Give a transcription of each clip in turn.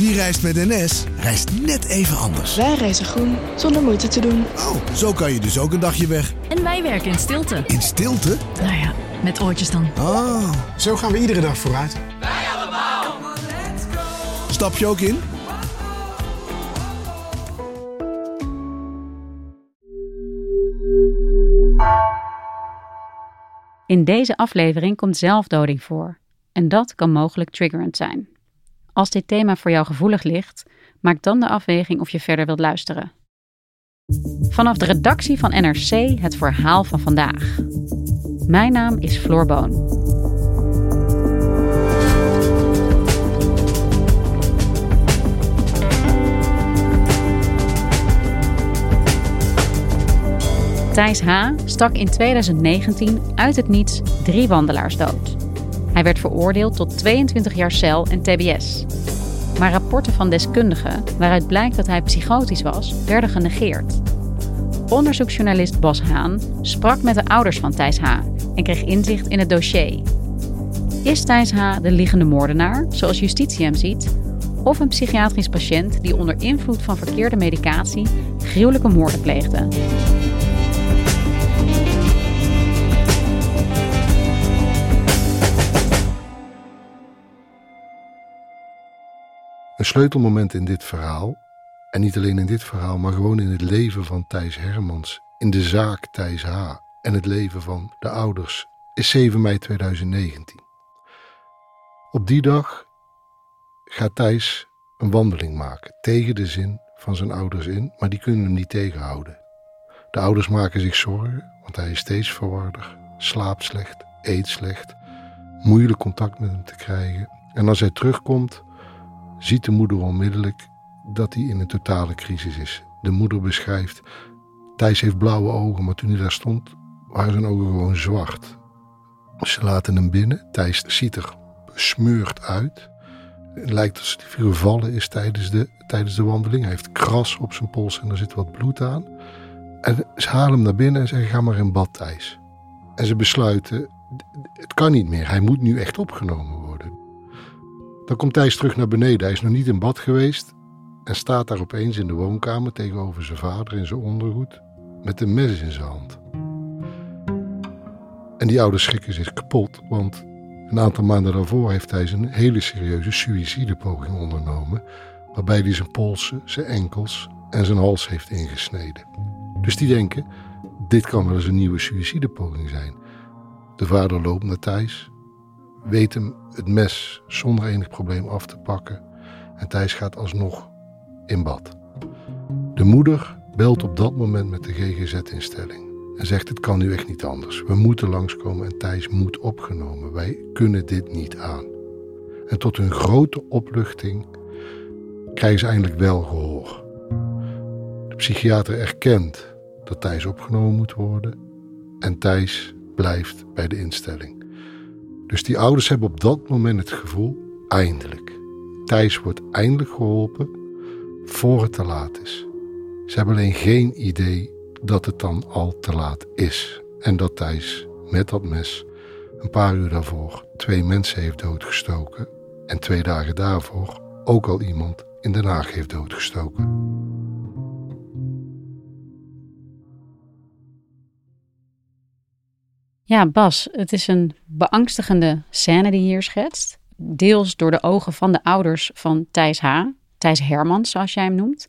Wie reist met NS, reist net even anders. Wij reizen groen, zonder moeite te doen. Oh, zo kan je dus ook een dagje weg. En wij werken in stilte. In stilte? Nou ja, met oortjes dan. Oh. Zo gaan we iedere dag vooruit. Wij allemaal. Stap je ook in? In deze aflevering komt zelfdoding voor. En dat kan mogelijk triggerend zijn. Als dit thema voor jou gevoelig ligt, maak dan de afweging of je verder wilt luisteren. Vanaf de redactie van NRC het verhaal van vandaag. Mijn naam is Floor Boon. Thijs H. stak in 2019 uit het niets drie wandelaars dood. Hij werd veroordeeld tot 22 jaar cel en tbs. Maar rapporten van deskundigen, waaruit blijkt dat hij psychotisch was, werden genegeerd. Onderzoeksjournalist Bas Haan sprak met de ouders van Thijs H. en kreeg inzicht in het dossier. Is Thijs H. de liggende moordenaar, zoals justitie hem ziet, of een psychiatrisch patiënt die onder invloed van verkeerde medicatie gruwelijke moorden pleegde? Sleutelmoment in dit verhaal, en niet alleen in dit verhaal, maar gewoon in het leven van Thijs Hermans, in de zaak Thijs H. en het leven van de ouders, is 7 mei 2019. Op die dag gaat Thijs een wandeling maken tegen de zin van zijn ouders in, maar die kunnen hem niet tegenhouden. De ouders maken zich zorgen, want hij is steeds verwarder, slaapt slecht, eet slecht, moeilijk contact met hem te krijgen. En als hij terugkomt, ziet de moeder onmiddellijk dat hij in een totale crisis is. De moeder beschrijft: Thijs heeft blauwe ogen, maar toen hij daar stond, waren zijn ogen gewoon zwart. Ze laten hem binnen. Thijs ziet er besmeurd uit. Het lijkt alsof hij gevallen is tijdens de, tijdens de wandeling. Hij heeft kras op zijn pols en er zit wat bloed aan. En ze halen hem naar binnen en zeggen: Ga maar in bad, Thijs. En ze besluiten: Het kan niet meer. Hij moet nu echt opgenomen worden. Dan komt Thijs terug naar beneden. Hij is nog niet in bad geweest en staat daar opeens in de woonkamer tegenover zijn vader in zijn ondergoed met een mes in zijn hand. En die ouders schrikken zich kapot, want een aantal maanden daarvoor heeft hij een hele serieuze suïcidepoging ondernomen, waarbij hij zijn polsen, zijn enkels en zijn hals heeft ingesneden. Dus die denken, dit kan wel eens een nieuwe suïcidepoging zijn. De vader loopt naar Thijs, weet hem het mes zonder enig probleem af te pakken en Thijs gaat alsnog in bad. De moeder belt op dat moment met de GGZ-instelling en zegt: Het kan nu echt niet anders. We moeten langskomen en Thijs moet opgenomen. Wij kunnen dit niet aan. En tot hun grote opluchting krijgen ze eindelijk wel gehoor. De psychiater erkent dat Thijs opgenomen moet worden en Thijs blijft bij de instelling. Dus die ouders hebben op dat moment het gevoel: eindelijk. Thijs wordt eindelijk geholpen voor het te laat is. Ze hebben alleen geen idee dat het dan al te laat is. En dat Thijs met dat mes een paar uur daarvoor twee mensen heeft doodgestoken. En twee dagen daarvoor ook al iemand in Den Haag heeft doodgestoken. Ja, Bas, het is een beangstigende scène die hier schetst. Deels door de ogen van de ouders van Thijs H. Thijs Hermans, zoals jij hem noemt.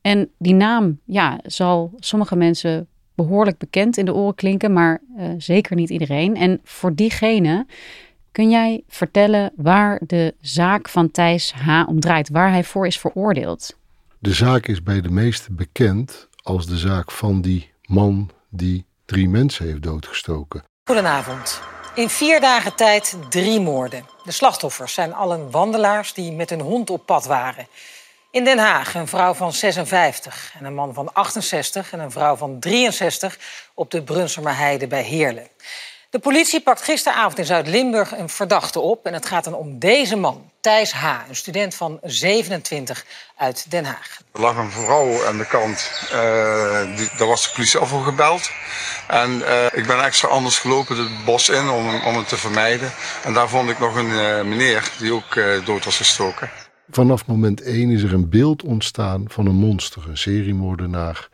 En die naam ja, zal sommige mensen behoorlijk bekend in de oren klinken, maar uh, zeker niet iedereen. En voor diegene kun jij vertellen waar de zaak van Thijs H. om draait, waar hij voor is veroordeeld? De zaak is bij de meesten bekend als de zaak van die man die drie mensen heeft doodgestoken. Goedenavond. In vier dagen tijd drie moorden. De slachtoffers zijn allen wandelaars die met hun hond op pad waren. In Den Haag een vrouw van 56 en een man van 68 en een vrouw van 63 op de Brunsumer Heide bij Heerlen. De politie pakt gisteravond in Zuid-Limburg een verdachte op. En het gaat dan om deze man, Thijs H., een student van 27 uit Den Haag. Er lag een vrouw aan de kant. Uh, die, daar was de politie al voor gebeld. En uh, ik ben extra anders gelopen het bos in om, om het te vermijden. En daar vond ik nog een uh, meneer die ook dood was gestoken. Vanaf moment 1 is er een beeld ontstaan van een monster, een seriemoordenaar...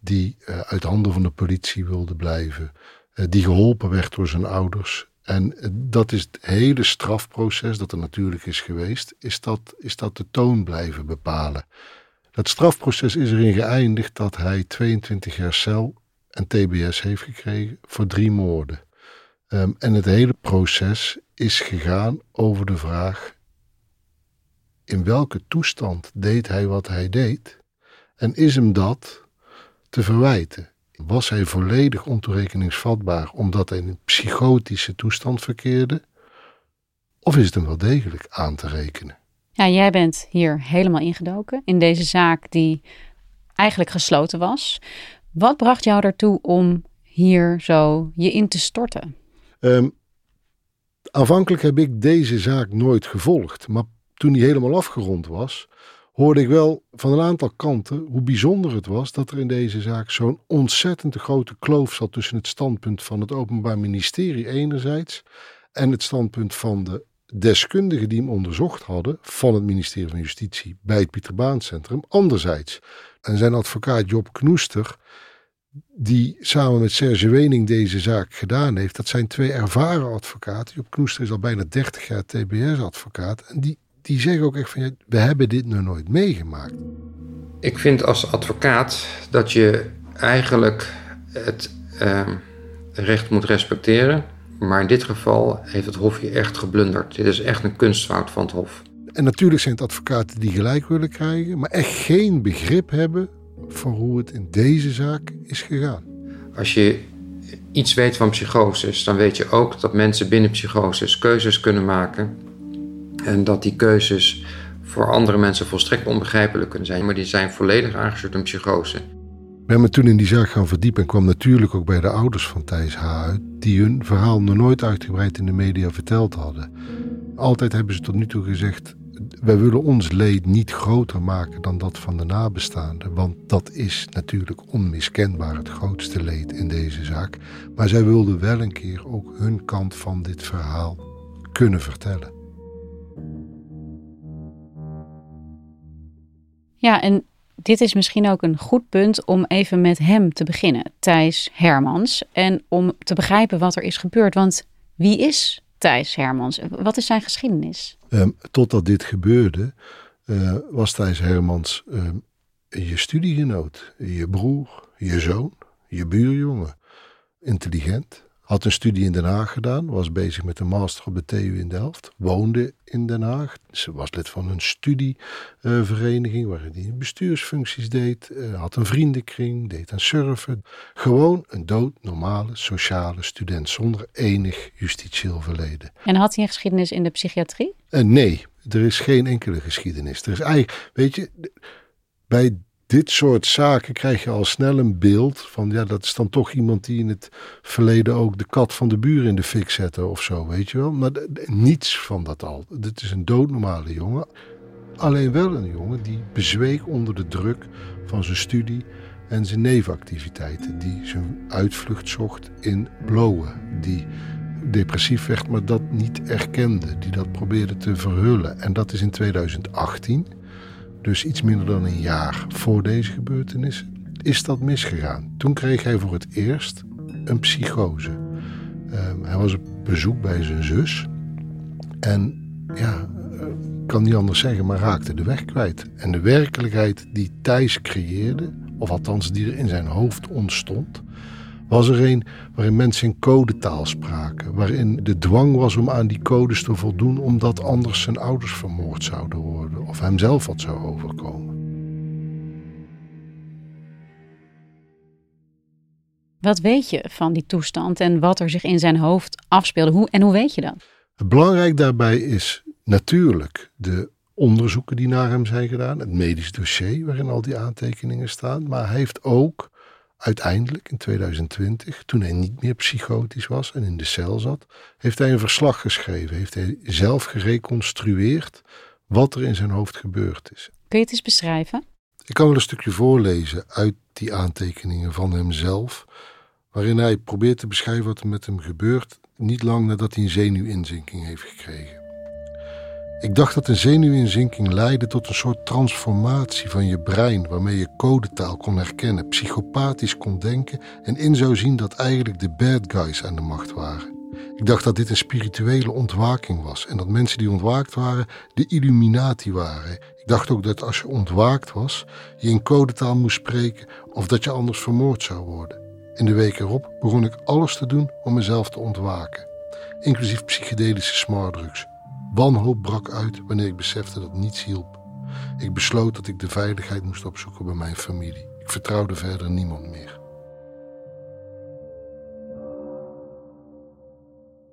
die uit handen van de politie wilde blijven eh, die geholpen werd door zijn ouders. En dat is het hele strafproces dat er natuurlijk is geweest, is dat, is dat de toon blijven bepalen. Dat strafproces is erin geëindigd dat hij 22 jaar cel en TBS heeft gekregen voor drie moorden. Um, en het hele proces is gegaan over de vraag: in welke toestand deed hij wat hij deed? En is hem dat te verwijten? Was hij volledig ontoerekeningsvatbaar omdat hij in een psychotische toestand verkeerde? Of is het hem wel degelijk aan te rekenen? Ja, jij bent hier helemaal ingedoken in deze zaak die eigenlijk gesloten was. Wat bracht jou ertoe om hier zo je in te storten? Um, aanvankelijk heb ik deze zaak nooit gevolgd, maar toen die helemaal afgerond was, hoorde ik wel van een aantal kanten hoe bijzonder het was dat er in deze zaak zo'n ontzettend grote kloof zat tussen het standpunt van het Openbaar Ministerie enerzijds en het standpunt van de deskundigen die hem onderzocht hadden van het ministerie van Justitie bij het Pieter Baan Centrum anderzijds. En zijn advocaat Job Knoester, die samen met Serge Wening deze zaak gedaan heeft, dat zijn twee ervaren advocaten. Job Knoester is al bijna 30 jaar TBS-advocaat en die die zeggen ook echt van, ja, we hebben dit nog nooit meegemaakt. Ik vind als advocaat dat je eigenlijk het uh, recht moet respecteren. Maar in dit geval heeft het Hof hier echt geblunderd. Dit is echt een kunstfout van het Hof. En natuurlijk zijn het advocaten die gelijk willen krijgen, maar echt geen begrip hebben voor hoe het in deze zaak is gegaan. Als je iets weet van psychoses, dan weet je ook dat mensen binnen psychoses keuzes kunnen maken en dat die keuzes voor andere mensen volstrekt onbegrijpelijk kunnen zijn, maar die zijn volledig aangestuurd aan psychose. We hebben toen in die zaak gaan verdiepen en kwam natuurlijk ook bij de ouders van Thijs H. uit, die hun verhaal nog nooit uitgebreid in de media verteld hadden. Altijd hebben ze tot nu toe gezegd: wij willen ons leed niet groter maken dan dat van de nabestaanden, want dat is natuurlijk onmiskenbaar het grootste leed in deze zaak. Maar zij wilden wel een keer ook hun kant van dit verhaal kunnen vertellen. Ja, en dit is misschien ook een goed punt om even met hem te beginnen, Thijs Hermans. En om te begrijpen wat er is gebeurd. Want wie is Thijs Hermans? Wat is zijn geschiedenis? Um, totdat dit gebeurde, uh, was Thijs Hermans um, je studiegenoot, je broer, je zoon, je buurjongen. Intelligent, had een studie in Den Haag gedaan, was bezig met een master op de TU in Delft, woonde in Den Haag. Ze was lid van een studievereniging waarin hij bestuursfuncties deed, uh, had een vriendenkring, deed aan surfen. Gewoon een doodnormale sociale student zonder enig justitieel verleden. En had hij een geschiedenis in de psychiatrie? Uh, nee, er is geen enkele geschiedenis. Er is eigenlijk, weet je, bij dit soort zaken krijg je al snel een beeld van, ja, dat is dan toch iemand die in het verleden ook de kat van de buren in de fik zette of zo, weet je wel. Maar niets van dat al. Dit is een doodnormale jongen. Alleen wel een jongen die bezweek onder de druk van zijn studie en zijn nevenactiviteiten. Die zijn uitvlucht zocht in blowen. Die depressief werd, maar dat niet erkende. Die dat probeerde te verhullen. En dat is in 2018 dus iets minder dan een jaar voor deze gebeurtenis, is dat misgegaan. Toen kreeg hij voor het eerst een psychose. Ehm, hij was op bezoek bij zijn zus. En ja, uh, kan niet anders zeggen, maar raakte de weg kwijt. En de werkelijkheid die Thijs creëerde, of althans die er in zijn hoofd ontstond, was er een waarin mensen in codetaal spraken, waarin de dwang was om aan die codes te voldoen omdat anders zijn ouders vermoord zouden worden of hemzelf wat zou overkomen. Wat weet je van die toestand en wat er zich in zijn hoofd afspeelde? Hoe, en hoe weet je dat? Het belangrijk daarbij is natuurlijk de onderzoeken die naar hem zijn gedaan, het medisch dossier waarin al die aantekeningen staan. Maar hij heeft ook uiteindelijk in 2020, toen hij niet meer psychotisch was en in de cel zat, heeft hij een verslag geschreven. Heeft hij zelf gereconstrueerd wat er in zijn hoofd gebeurd is. Kun je het eens beschrijven? Ik kan wel een stukje voorlezen uit die aantekeningen van hemzelf, waarin hij probeert te beschrijven wat er met hem gebeurt, niet lang nadat hij een zenuwinzinking heeft gekregen. Ik dacht dat een zenuwinzinking leidde tot een soort transformatie van je brein, waarmee je codetaal kon herkennen, psychopathisch kon denken en in zou zien dat eigenlijk de bad guys aan de macht waren. Ik dacht dat dit een spirituele ontwaking was en dat mensen die ontwaakt waren de Illuminati waren. Ik dacht ook dat als je ontwaakt was, je in codetaal moest spreken of dat je anders vermoord zou worden. In de week erop begon ik alles te doen om mezelf te ontwaken, inclusief psychedelische smartdrugs. Wanhoop brak uit wanneer ik besefte dat niets hielp. Ik besloot dat ik de veiligheid moest opzoeken bij mijn familie. Ik vertrouwde verder niemand meer.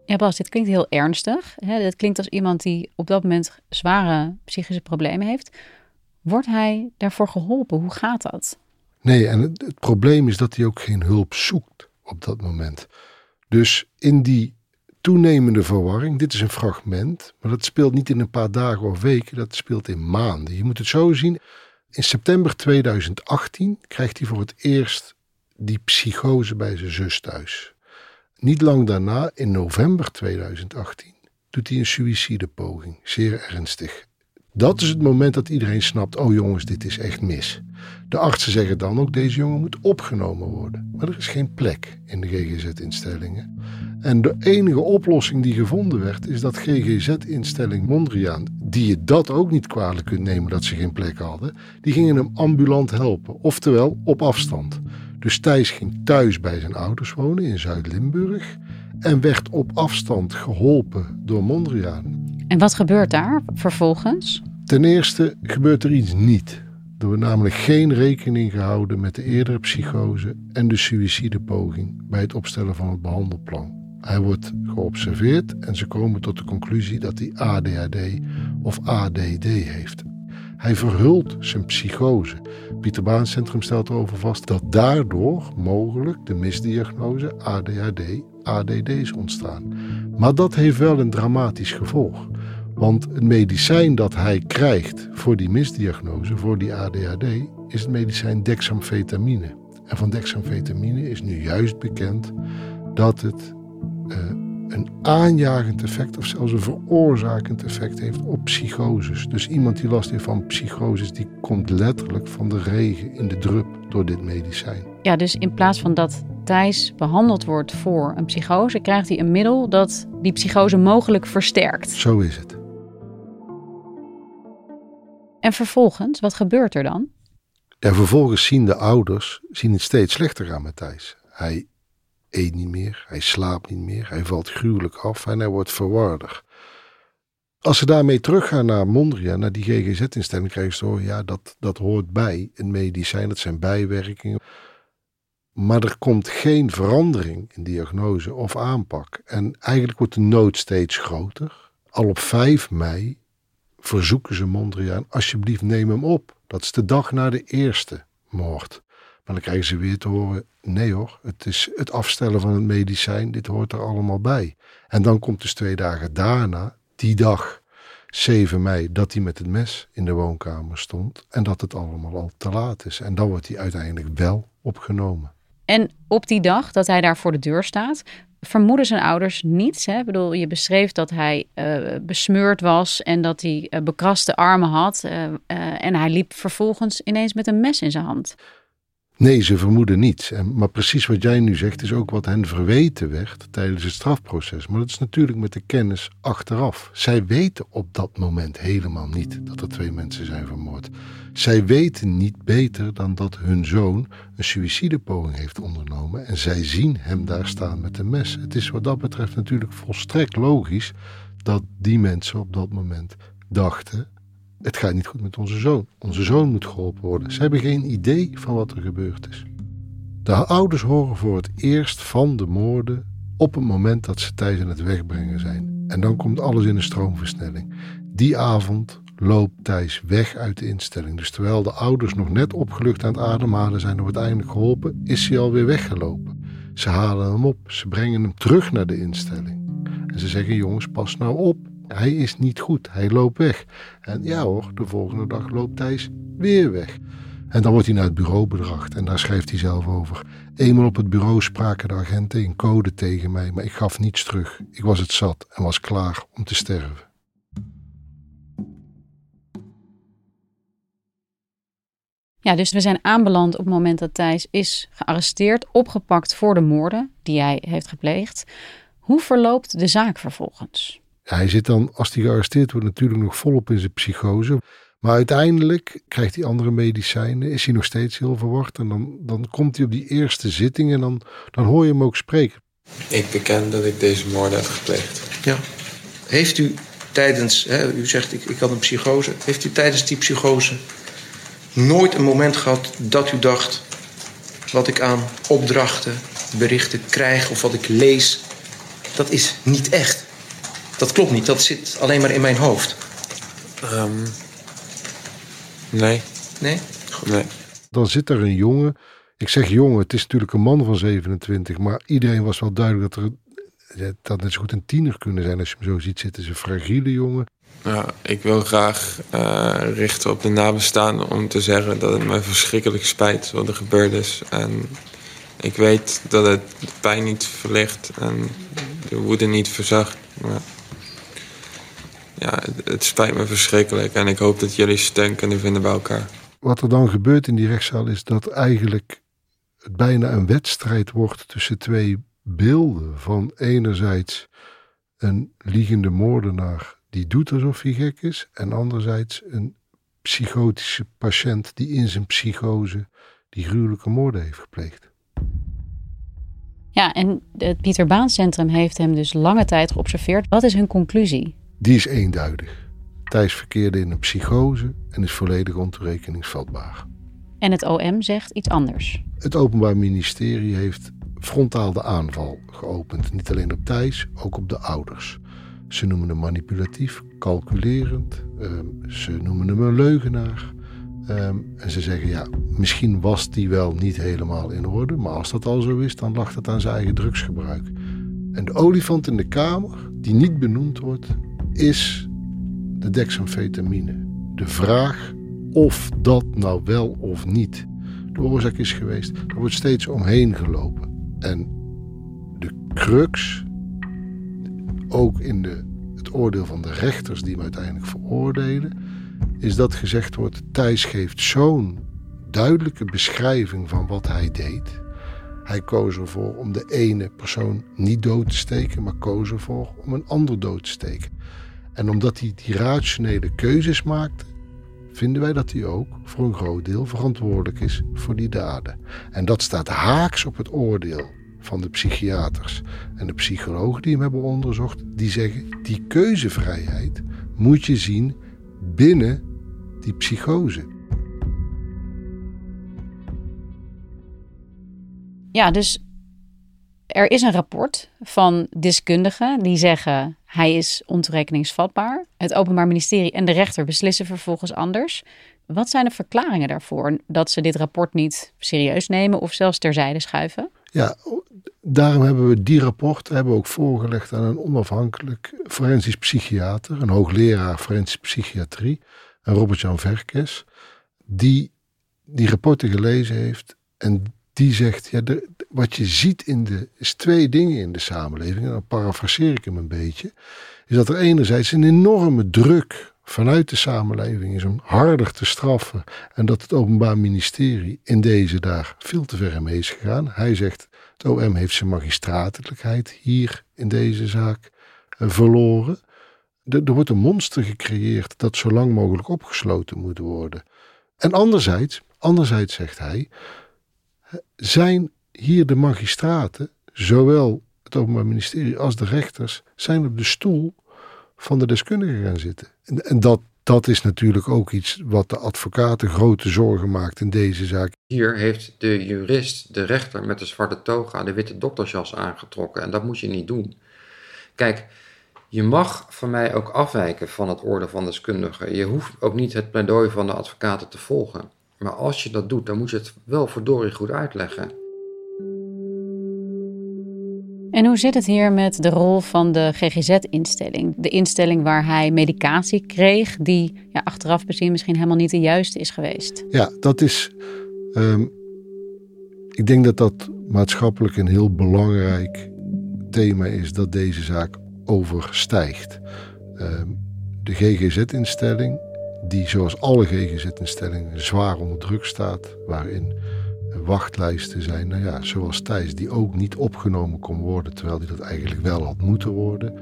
Ja, Bas, dit klinkt heel ernstig. Hè? Dit klinkt als iemand die op dat moment zware psychische problemen heeft. Wordt hij daarvoor geholpen? Hoe gaat dat? Nee, en het, het probleem is dat hij ook geen hulp zoekt op dat moment. Dus in die toenemende verwarring, dit is een fragment, maar dat speelt niet in een paar dagen of weken, dat speelt in maanden. Je moet het zo zien. In september 2018 krijgt hij voor het eerst die psychose bij zijn zus thuis. Niet lang daarna, in november 2018, doet hij een suïcidepoging, zeer ernstig. Dat is het moment dat iedereen snapt: oh jongens, dit is echt mis. De artsen zeggen dan ook: deze jongen moet opgenomen worden. Maar er is geen plek in de GGZ-instellingen. En de enige oplossing die gevonden werd, is dat GGZ-instelling Mondriaan, die je dat ook niet kwalijk kunt nemen dat ze geen plek hadden, die gingen hem ambulant helpen, oftewel op afstand. Dus Thijs ging thuis bij zijn ouders wonen in Zuid-Limburg en werd op afstand geholpen door Mondriaan. En wat gebeurt daar vervolgens? Ten eerste gebeurt er iets niet. Er wordt namelijk geen rekening gehouden met de eerdere psychose en de suïcidepoging bij het opstellen van het behandelplan. Hij wordt geobserveerd en ze komen tot de conclusie dat hij ADHD of ADD heeft. Hij verhult zijn psychose. Pieter Baan Centrum stelt erover vast dat daardoor mogelijk de misdiagnose ADHD, ADD is ontstaan. Maar dat heeft wel een dramatisch gevolg. Want het medicijn dat hij krijgt voor die misdiagnose, voor die ADHD, is het medicijn dexamfetamine. En van dexamfetamine is nu juist bekend dat het uh, een aanjagend effect of zelfs een veroorzakend effect heeft op psychoses. Dus iemand die last heeft van psychoses, die komt letterlijk van de regen in de drup door dit medicijn. Ja, dus in plaats van dat Thijs behandeld wordt voor een psychose, krijgt hij een middel dat die psychose mogelijk versterkt. Zo is het. En vervolgens, wat gebeurt er dan? Ja, vervolgens zien de ouders zien het steeds slechter gaan met Thijs. Hij eet niet meer, hij slaapt niet meer, hij valt gruwelijk af en hij wordt verwarder. Als ze daarmee teruggaan naar Mondriaan, naar die GGZ-instelling, krijgen ze horen, ja, dat, dat hoort bij een medicijn, dat zijn bijwerkingen. Maar er komt geen verandering in diagnose of aanpak. En eigenlijk wordt de nood steeds groter. Al op 5 mei verzoeken ze Mondriaan, alsjeblieft neem hem op. Dat is de dag na de eerste moord. Maar dan krijgen ze weer te horen: nee hoor, het is het afstellen van het medicijn, dit hoort er allemaal bij. En dan komt dus twee dagen daarna, die dag, 7 mei, dat hij met het mes in de woonkamer stond en dat het allemaal al te laat is. En dan wordt hij uiteindelijk wel opgenomen. En op die dag dat hij daar voor de deur staat, vermoeden zijn ouders niets. Hè? Ik bedoel, je beschreef dat hij uh, besmeurd was en dat hij uh, bekraste armen had. Uh, en hij liep vervolgens ineens met een mes in zijn hand. Nee, ze vermoeden niets. Maar precies wat jij nu zegt is ook wat hen verweten werd tijdens het strafproces. Maar dat is natuurlijk met de kennis achteraf. Zij weten op dat moment helemaal niet dat er twee mensen zijn vermoord. Zij weten niet beter dan dat hun zoon een suïcidepoging heeft ondernomen. En zij zien hem daar staan met een mes. Het is wat dat betreft natuurlijk volstrekt logisch dat die mensen op dat moment dachten het gaat niet goed met onze zoon. Onze zoon moet geholpen worden. Ze hebben geen idee van wat er gebeurd is. De ouders horen voor het eerst van de moorden op het moment dat ze Thijs aan het wegbrengen zijn. En dan komt alles in een stroomversnelling. Die avond loopt Thijs weg uit de instelling. Dus terwijl de ouders nog net opgelucht aan het ademhalen zijn of uiteindelijk geholpen, is hij alweer weggelopen. Ze halen hem op, ze brengen hem terug naar de instelling. En ze zeggen: Jongens, pas nou op. Hij is niet goed, hij loopt weg. En ja hoor, de volgende dag loopt Thijs weer weg. En dan wordt hij naar het bureau bedracht en daar schrijft hij zelf over. Eenmaal op het bureau spraken de agenten in code tegen mij, maar ik gaf niets terug. Ik was het zat en was klaar om te sterven. Ja, dus we zijn aanbeland op het moment dat Thijs is gearresteerd, opgepakt voor de moorden die hij heeft gepleegd. Hoe verloopt de zaak vervolgens? Hij zit dan, als hij gearresteerd wordt, natuurlijk nog volop in zijn psychose. Maar uiteindelijk krijgt hij andere medicijnen, is hij nog steeds heel verward. En dan, dan komt hij op die eerste zitting en dan, dan hoor je hem ook spreken. Ik beken dat ik deze moorden heb gepleegd. Ja. Heeft u tijdens, hè, u zegt ik, ik had een psychose, heeft u tijdens die psychose nooit een moment gehad dat u dacht: wat ik aan opdrachten, berichten krijg of wat ik lees, dat is niet echt. Dat klopt niet, dat zit alleen maar in mijn hoofd. Um, nee. Nee? Nee. Dan zit er een jongen. Ik zeg jongen, het is natuurlijk een man van 27, maar iedereen was wel duidelijk dat er. Dat net zo goed een tiener kunnen zijn als je hem zo ziet zitten. Is een fragiele jongen. Ja, ik wil graag uh, richten op de nabestaanden om te zeggen dat het me verschrikkelijk spijt wat er gebeurd is. En ik weet dat het de pijn niet verlicht en de woede niet verzacht. Maar ja, het, het, spijt me verschrikkelijk en ik hoop dat jullie steun kunnen vinden bij elkaar. Wat er dan gebeurt in die rechtszaal is dat eigenlijk het bijna een wedstrijd wordt tussen twee beelden. Van enerzijds een liegende moordenaar die doet alsof hij gek is. En anderzijds een psychotische patiënt die in zijn psychose die gruwelijke moorden heeft gepleegd. Ja, en het Pieter Baan Centrum heeft hem dus lange tijd geobserveerd. Wat is hun conclusie? Die is eenduidig. Thijs verkeerde in een psychose en is volledig ontoerekeningsvatbaar. En het OM zegt iets anders. Het Openbaar Ministerie heeft frontaal de aanval geopend. Niet alleen op Thijs, ook op de ouders. Ze noemen hem manipulatief, calculerend. Ehm, ze noemen hem een leugenaar. Ehm, en ze zeggen, ja, misschien was die wel niet helemaal in orde. Maar als dat al zo is, dan lag het aan zijn eigen drugsgebruik. En de olifant in de kamer, die niet benoemd wordt, is de dexamfetamine. De vraag of dat nou wel of niet de oorzaak is geweest, er wordt steeds omheen gelopen. En de crux ook in de, het oordeel van de rechters die hem uiteindelijk veroordelen, is dat gezegd wordt: Thijs geeft zo'n duidelijke beschrijving van wat hij deed. Hij koos ervoor om de ene persoon niet dood te steken, maar koos ervoor om een ander dood te steken. En omdat hij die rationele keuzes maakte, vinden wij dat hij ook voor een groot deel verantwoordelijk is voor die daden. En dat staat haaks op het oordeel van de psychiaters en de psychologen die hem hebben onderzocht, die zeggen die keuzevrijheid moet je zien binnen die psychose. Ja, dus er is een rapport van deskundigen die zeggen hij is ontoerekeningsvatbaar. Het Openbaar Ministerie en de rechter beslissen vervolgens anders. Wat zijn de verklaringen daarvoor dat ze dit rapport niet serieus nemen of zelfs terzijde schuiven? Ja, daarom hebben we die rapport hebben we ook voorgelegd aan een onafhankelijk forensisch psychiater, een hoogleraar forensische psychiatrie, Robert-Jan Verkes, die die rapporten gelezen heeft en die zegt, ja, wat je ziet in de, is twee dingen in de samenleving, en dan parafraseer ik hem een beetje, is dat er enerzijds een enorme druk vanuit de samenleving is om harder te straffen. En dat het Openbaar Ministerie in deze daar veel te ver mee is gegaan. Hij zegt, het OM heeft zijn magistratelijkheid hier in deze zaak uh, verloren. Er, er wordt een monster gecreëerd dat zo lang mogelijk opgesloten moet worden. En anderzijds, anderzijds zegt hij, zijn hier de magistraten, zowel het Openbaar Ministerie als de rechters, zijn op de stoel van de deskundigen gaan zitten. En, dat, dat is natuurlijk ook iets wat de advocaten grote zorgen maakt in deze zaak. Hier heeft de jurist, de rechter met de zwarte toga, de witte doktersjas aangetrokken. En dat moet je niet doen. Kijk, je mag van mij ook afwijken van het orde van deskundigen. Je hoeft ook niet het pleidooi van de advocaten te volgen. Maar als je dat doet, dan moet je het wel verdorie goed uitleggen. En hoe zit het hier met de rol van de GGZ-instelling? De instelling waar hij medicatie kreeg, die ja, achteraf bezien misschien helemaal niet de juiste is geweest. Ja, dat is. Ehm, ik denk dat dat maatschappelijk een heel belangrijk thema is dat deze zaak overstijgt. Ehm, de GGZ-instelling, die zoals alle GGZ-instellingen zwaar onder druk staat, waarin wachtlijsten zijn, nou ja, zoals Thijs, die ook niet opgenomen kon worden, terwijl die dat eigenlijk wel had moeten worden.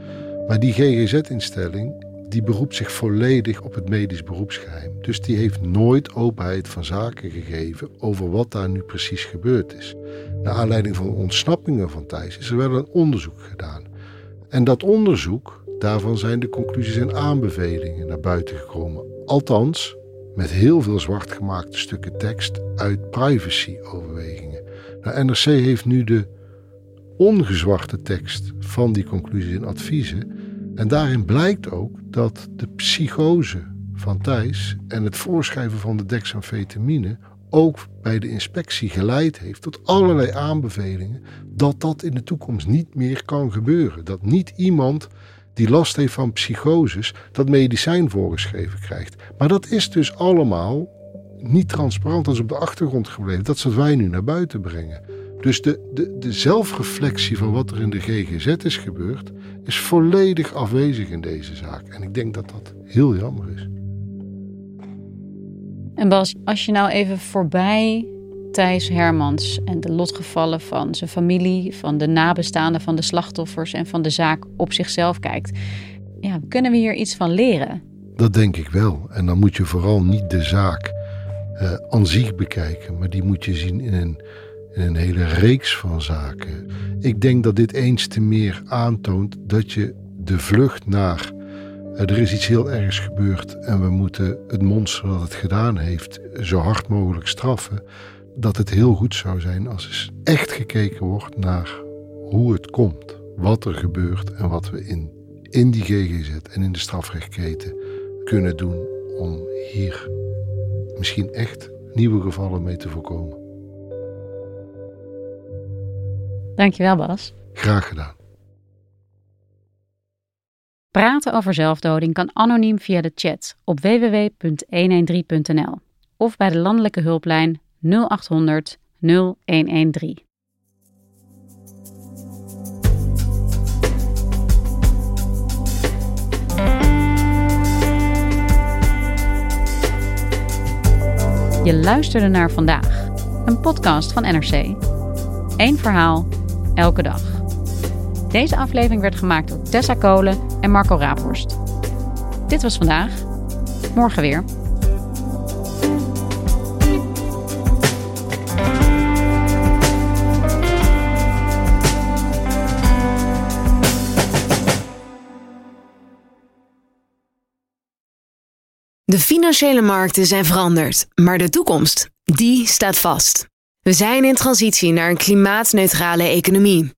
Maar die GGZ-instelling, die beroept zich volledig op het medisch beroepsgeheim. Dus die heeft nooit openheid van zaken gegeven over wat daar nu precies gebeurd is. Naar aanleiding van ontsnappingen van Thijs is er wel een onderzoek gedaan. En dat onderzoek, daarvan zijn de conclusies en aanbevelingen naar buiten gekomen. Althans, met heel veel zwart gemaakte stukken tekst uit privacy-overwegingen. Nou, NRC heeft nu de ongezwarte tekst van die conclusies en adviezen. En daarin blijkt ook dat de psychose van Thijs en het voorschrijven van de dexamfetamine ook bij de inspectie geleid heeft tot allerlei aanbevelingen dat dat in de toekomst niet meer kan gebeuren. Dat niet iemand die last heeft van psychoses, dat medicijn voorgeschreven krijgt. Maar dat is dus allemaal niet transparant, dat is op de achtergrond gebleven. Dat is wat wij nu naar buiten brengen. Dus de, de, de zelfreflectie van wat er in de GGZ is gebeurd, is volledig afwezig in deze zaak. En ik denk dat dat heel jammer is. En Bas, als je nou even voorbij Thijs Hermans en de lotgevallen van zijn familie, van de nabestaanden van de slachtoffers en van de zaak op zichzelf kijkt. Ja, kunnen we hier iets van leren? Dat denk ik wel. En dan moet je vooral niet de zaak uh, aan zich bekijken, maar die moet je zien in een, in een hele reeks van zaken. Ik denk dat dit eens te meer aantoont dat je de vlucht naar er is iets heel ergs gebeurd en we moeten het monster dat het gedaan heeft zo hard mogelijk straffen dat het heel goed zou zijn als er echt gekeken wordt naar hoe het komt, wat er gebeurt en wat we in, in die GGZ en in de strafrechtketen kunnen doen om hier misschien echt nieuwe gevallen mee te voorkomen. Dankjewel Bas. Graag gedaan. Praten over zelfdoding kan anoniem via de chat op www.113.nl of bij de landelijke hulplijn 0800 0113. Je luisterde naar vandaag, een podcast van NRC. Eén verhaal, elke dag. Deze aflevering werd gemaakt door Tessa Kolen en Marco Raaphorst. Dit was vandaag. Morgen weer. De financiële markten zijn veranderd, maar de toekomst, die staat vast. We zijn in transitie naar een klimaatneutrale economie.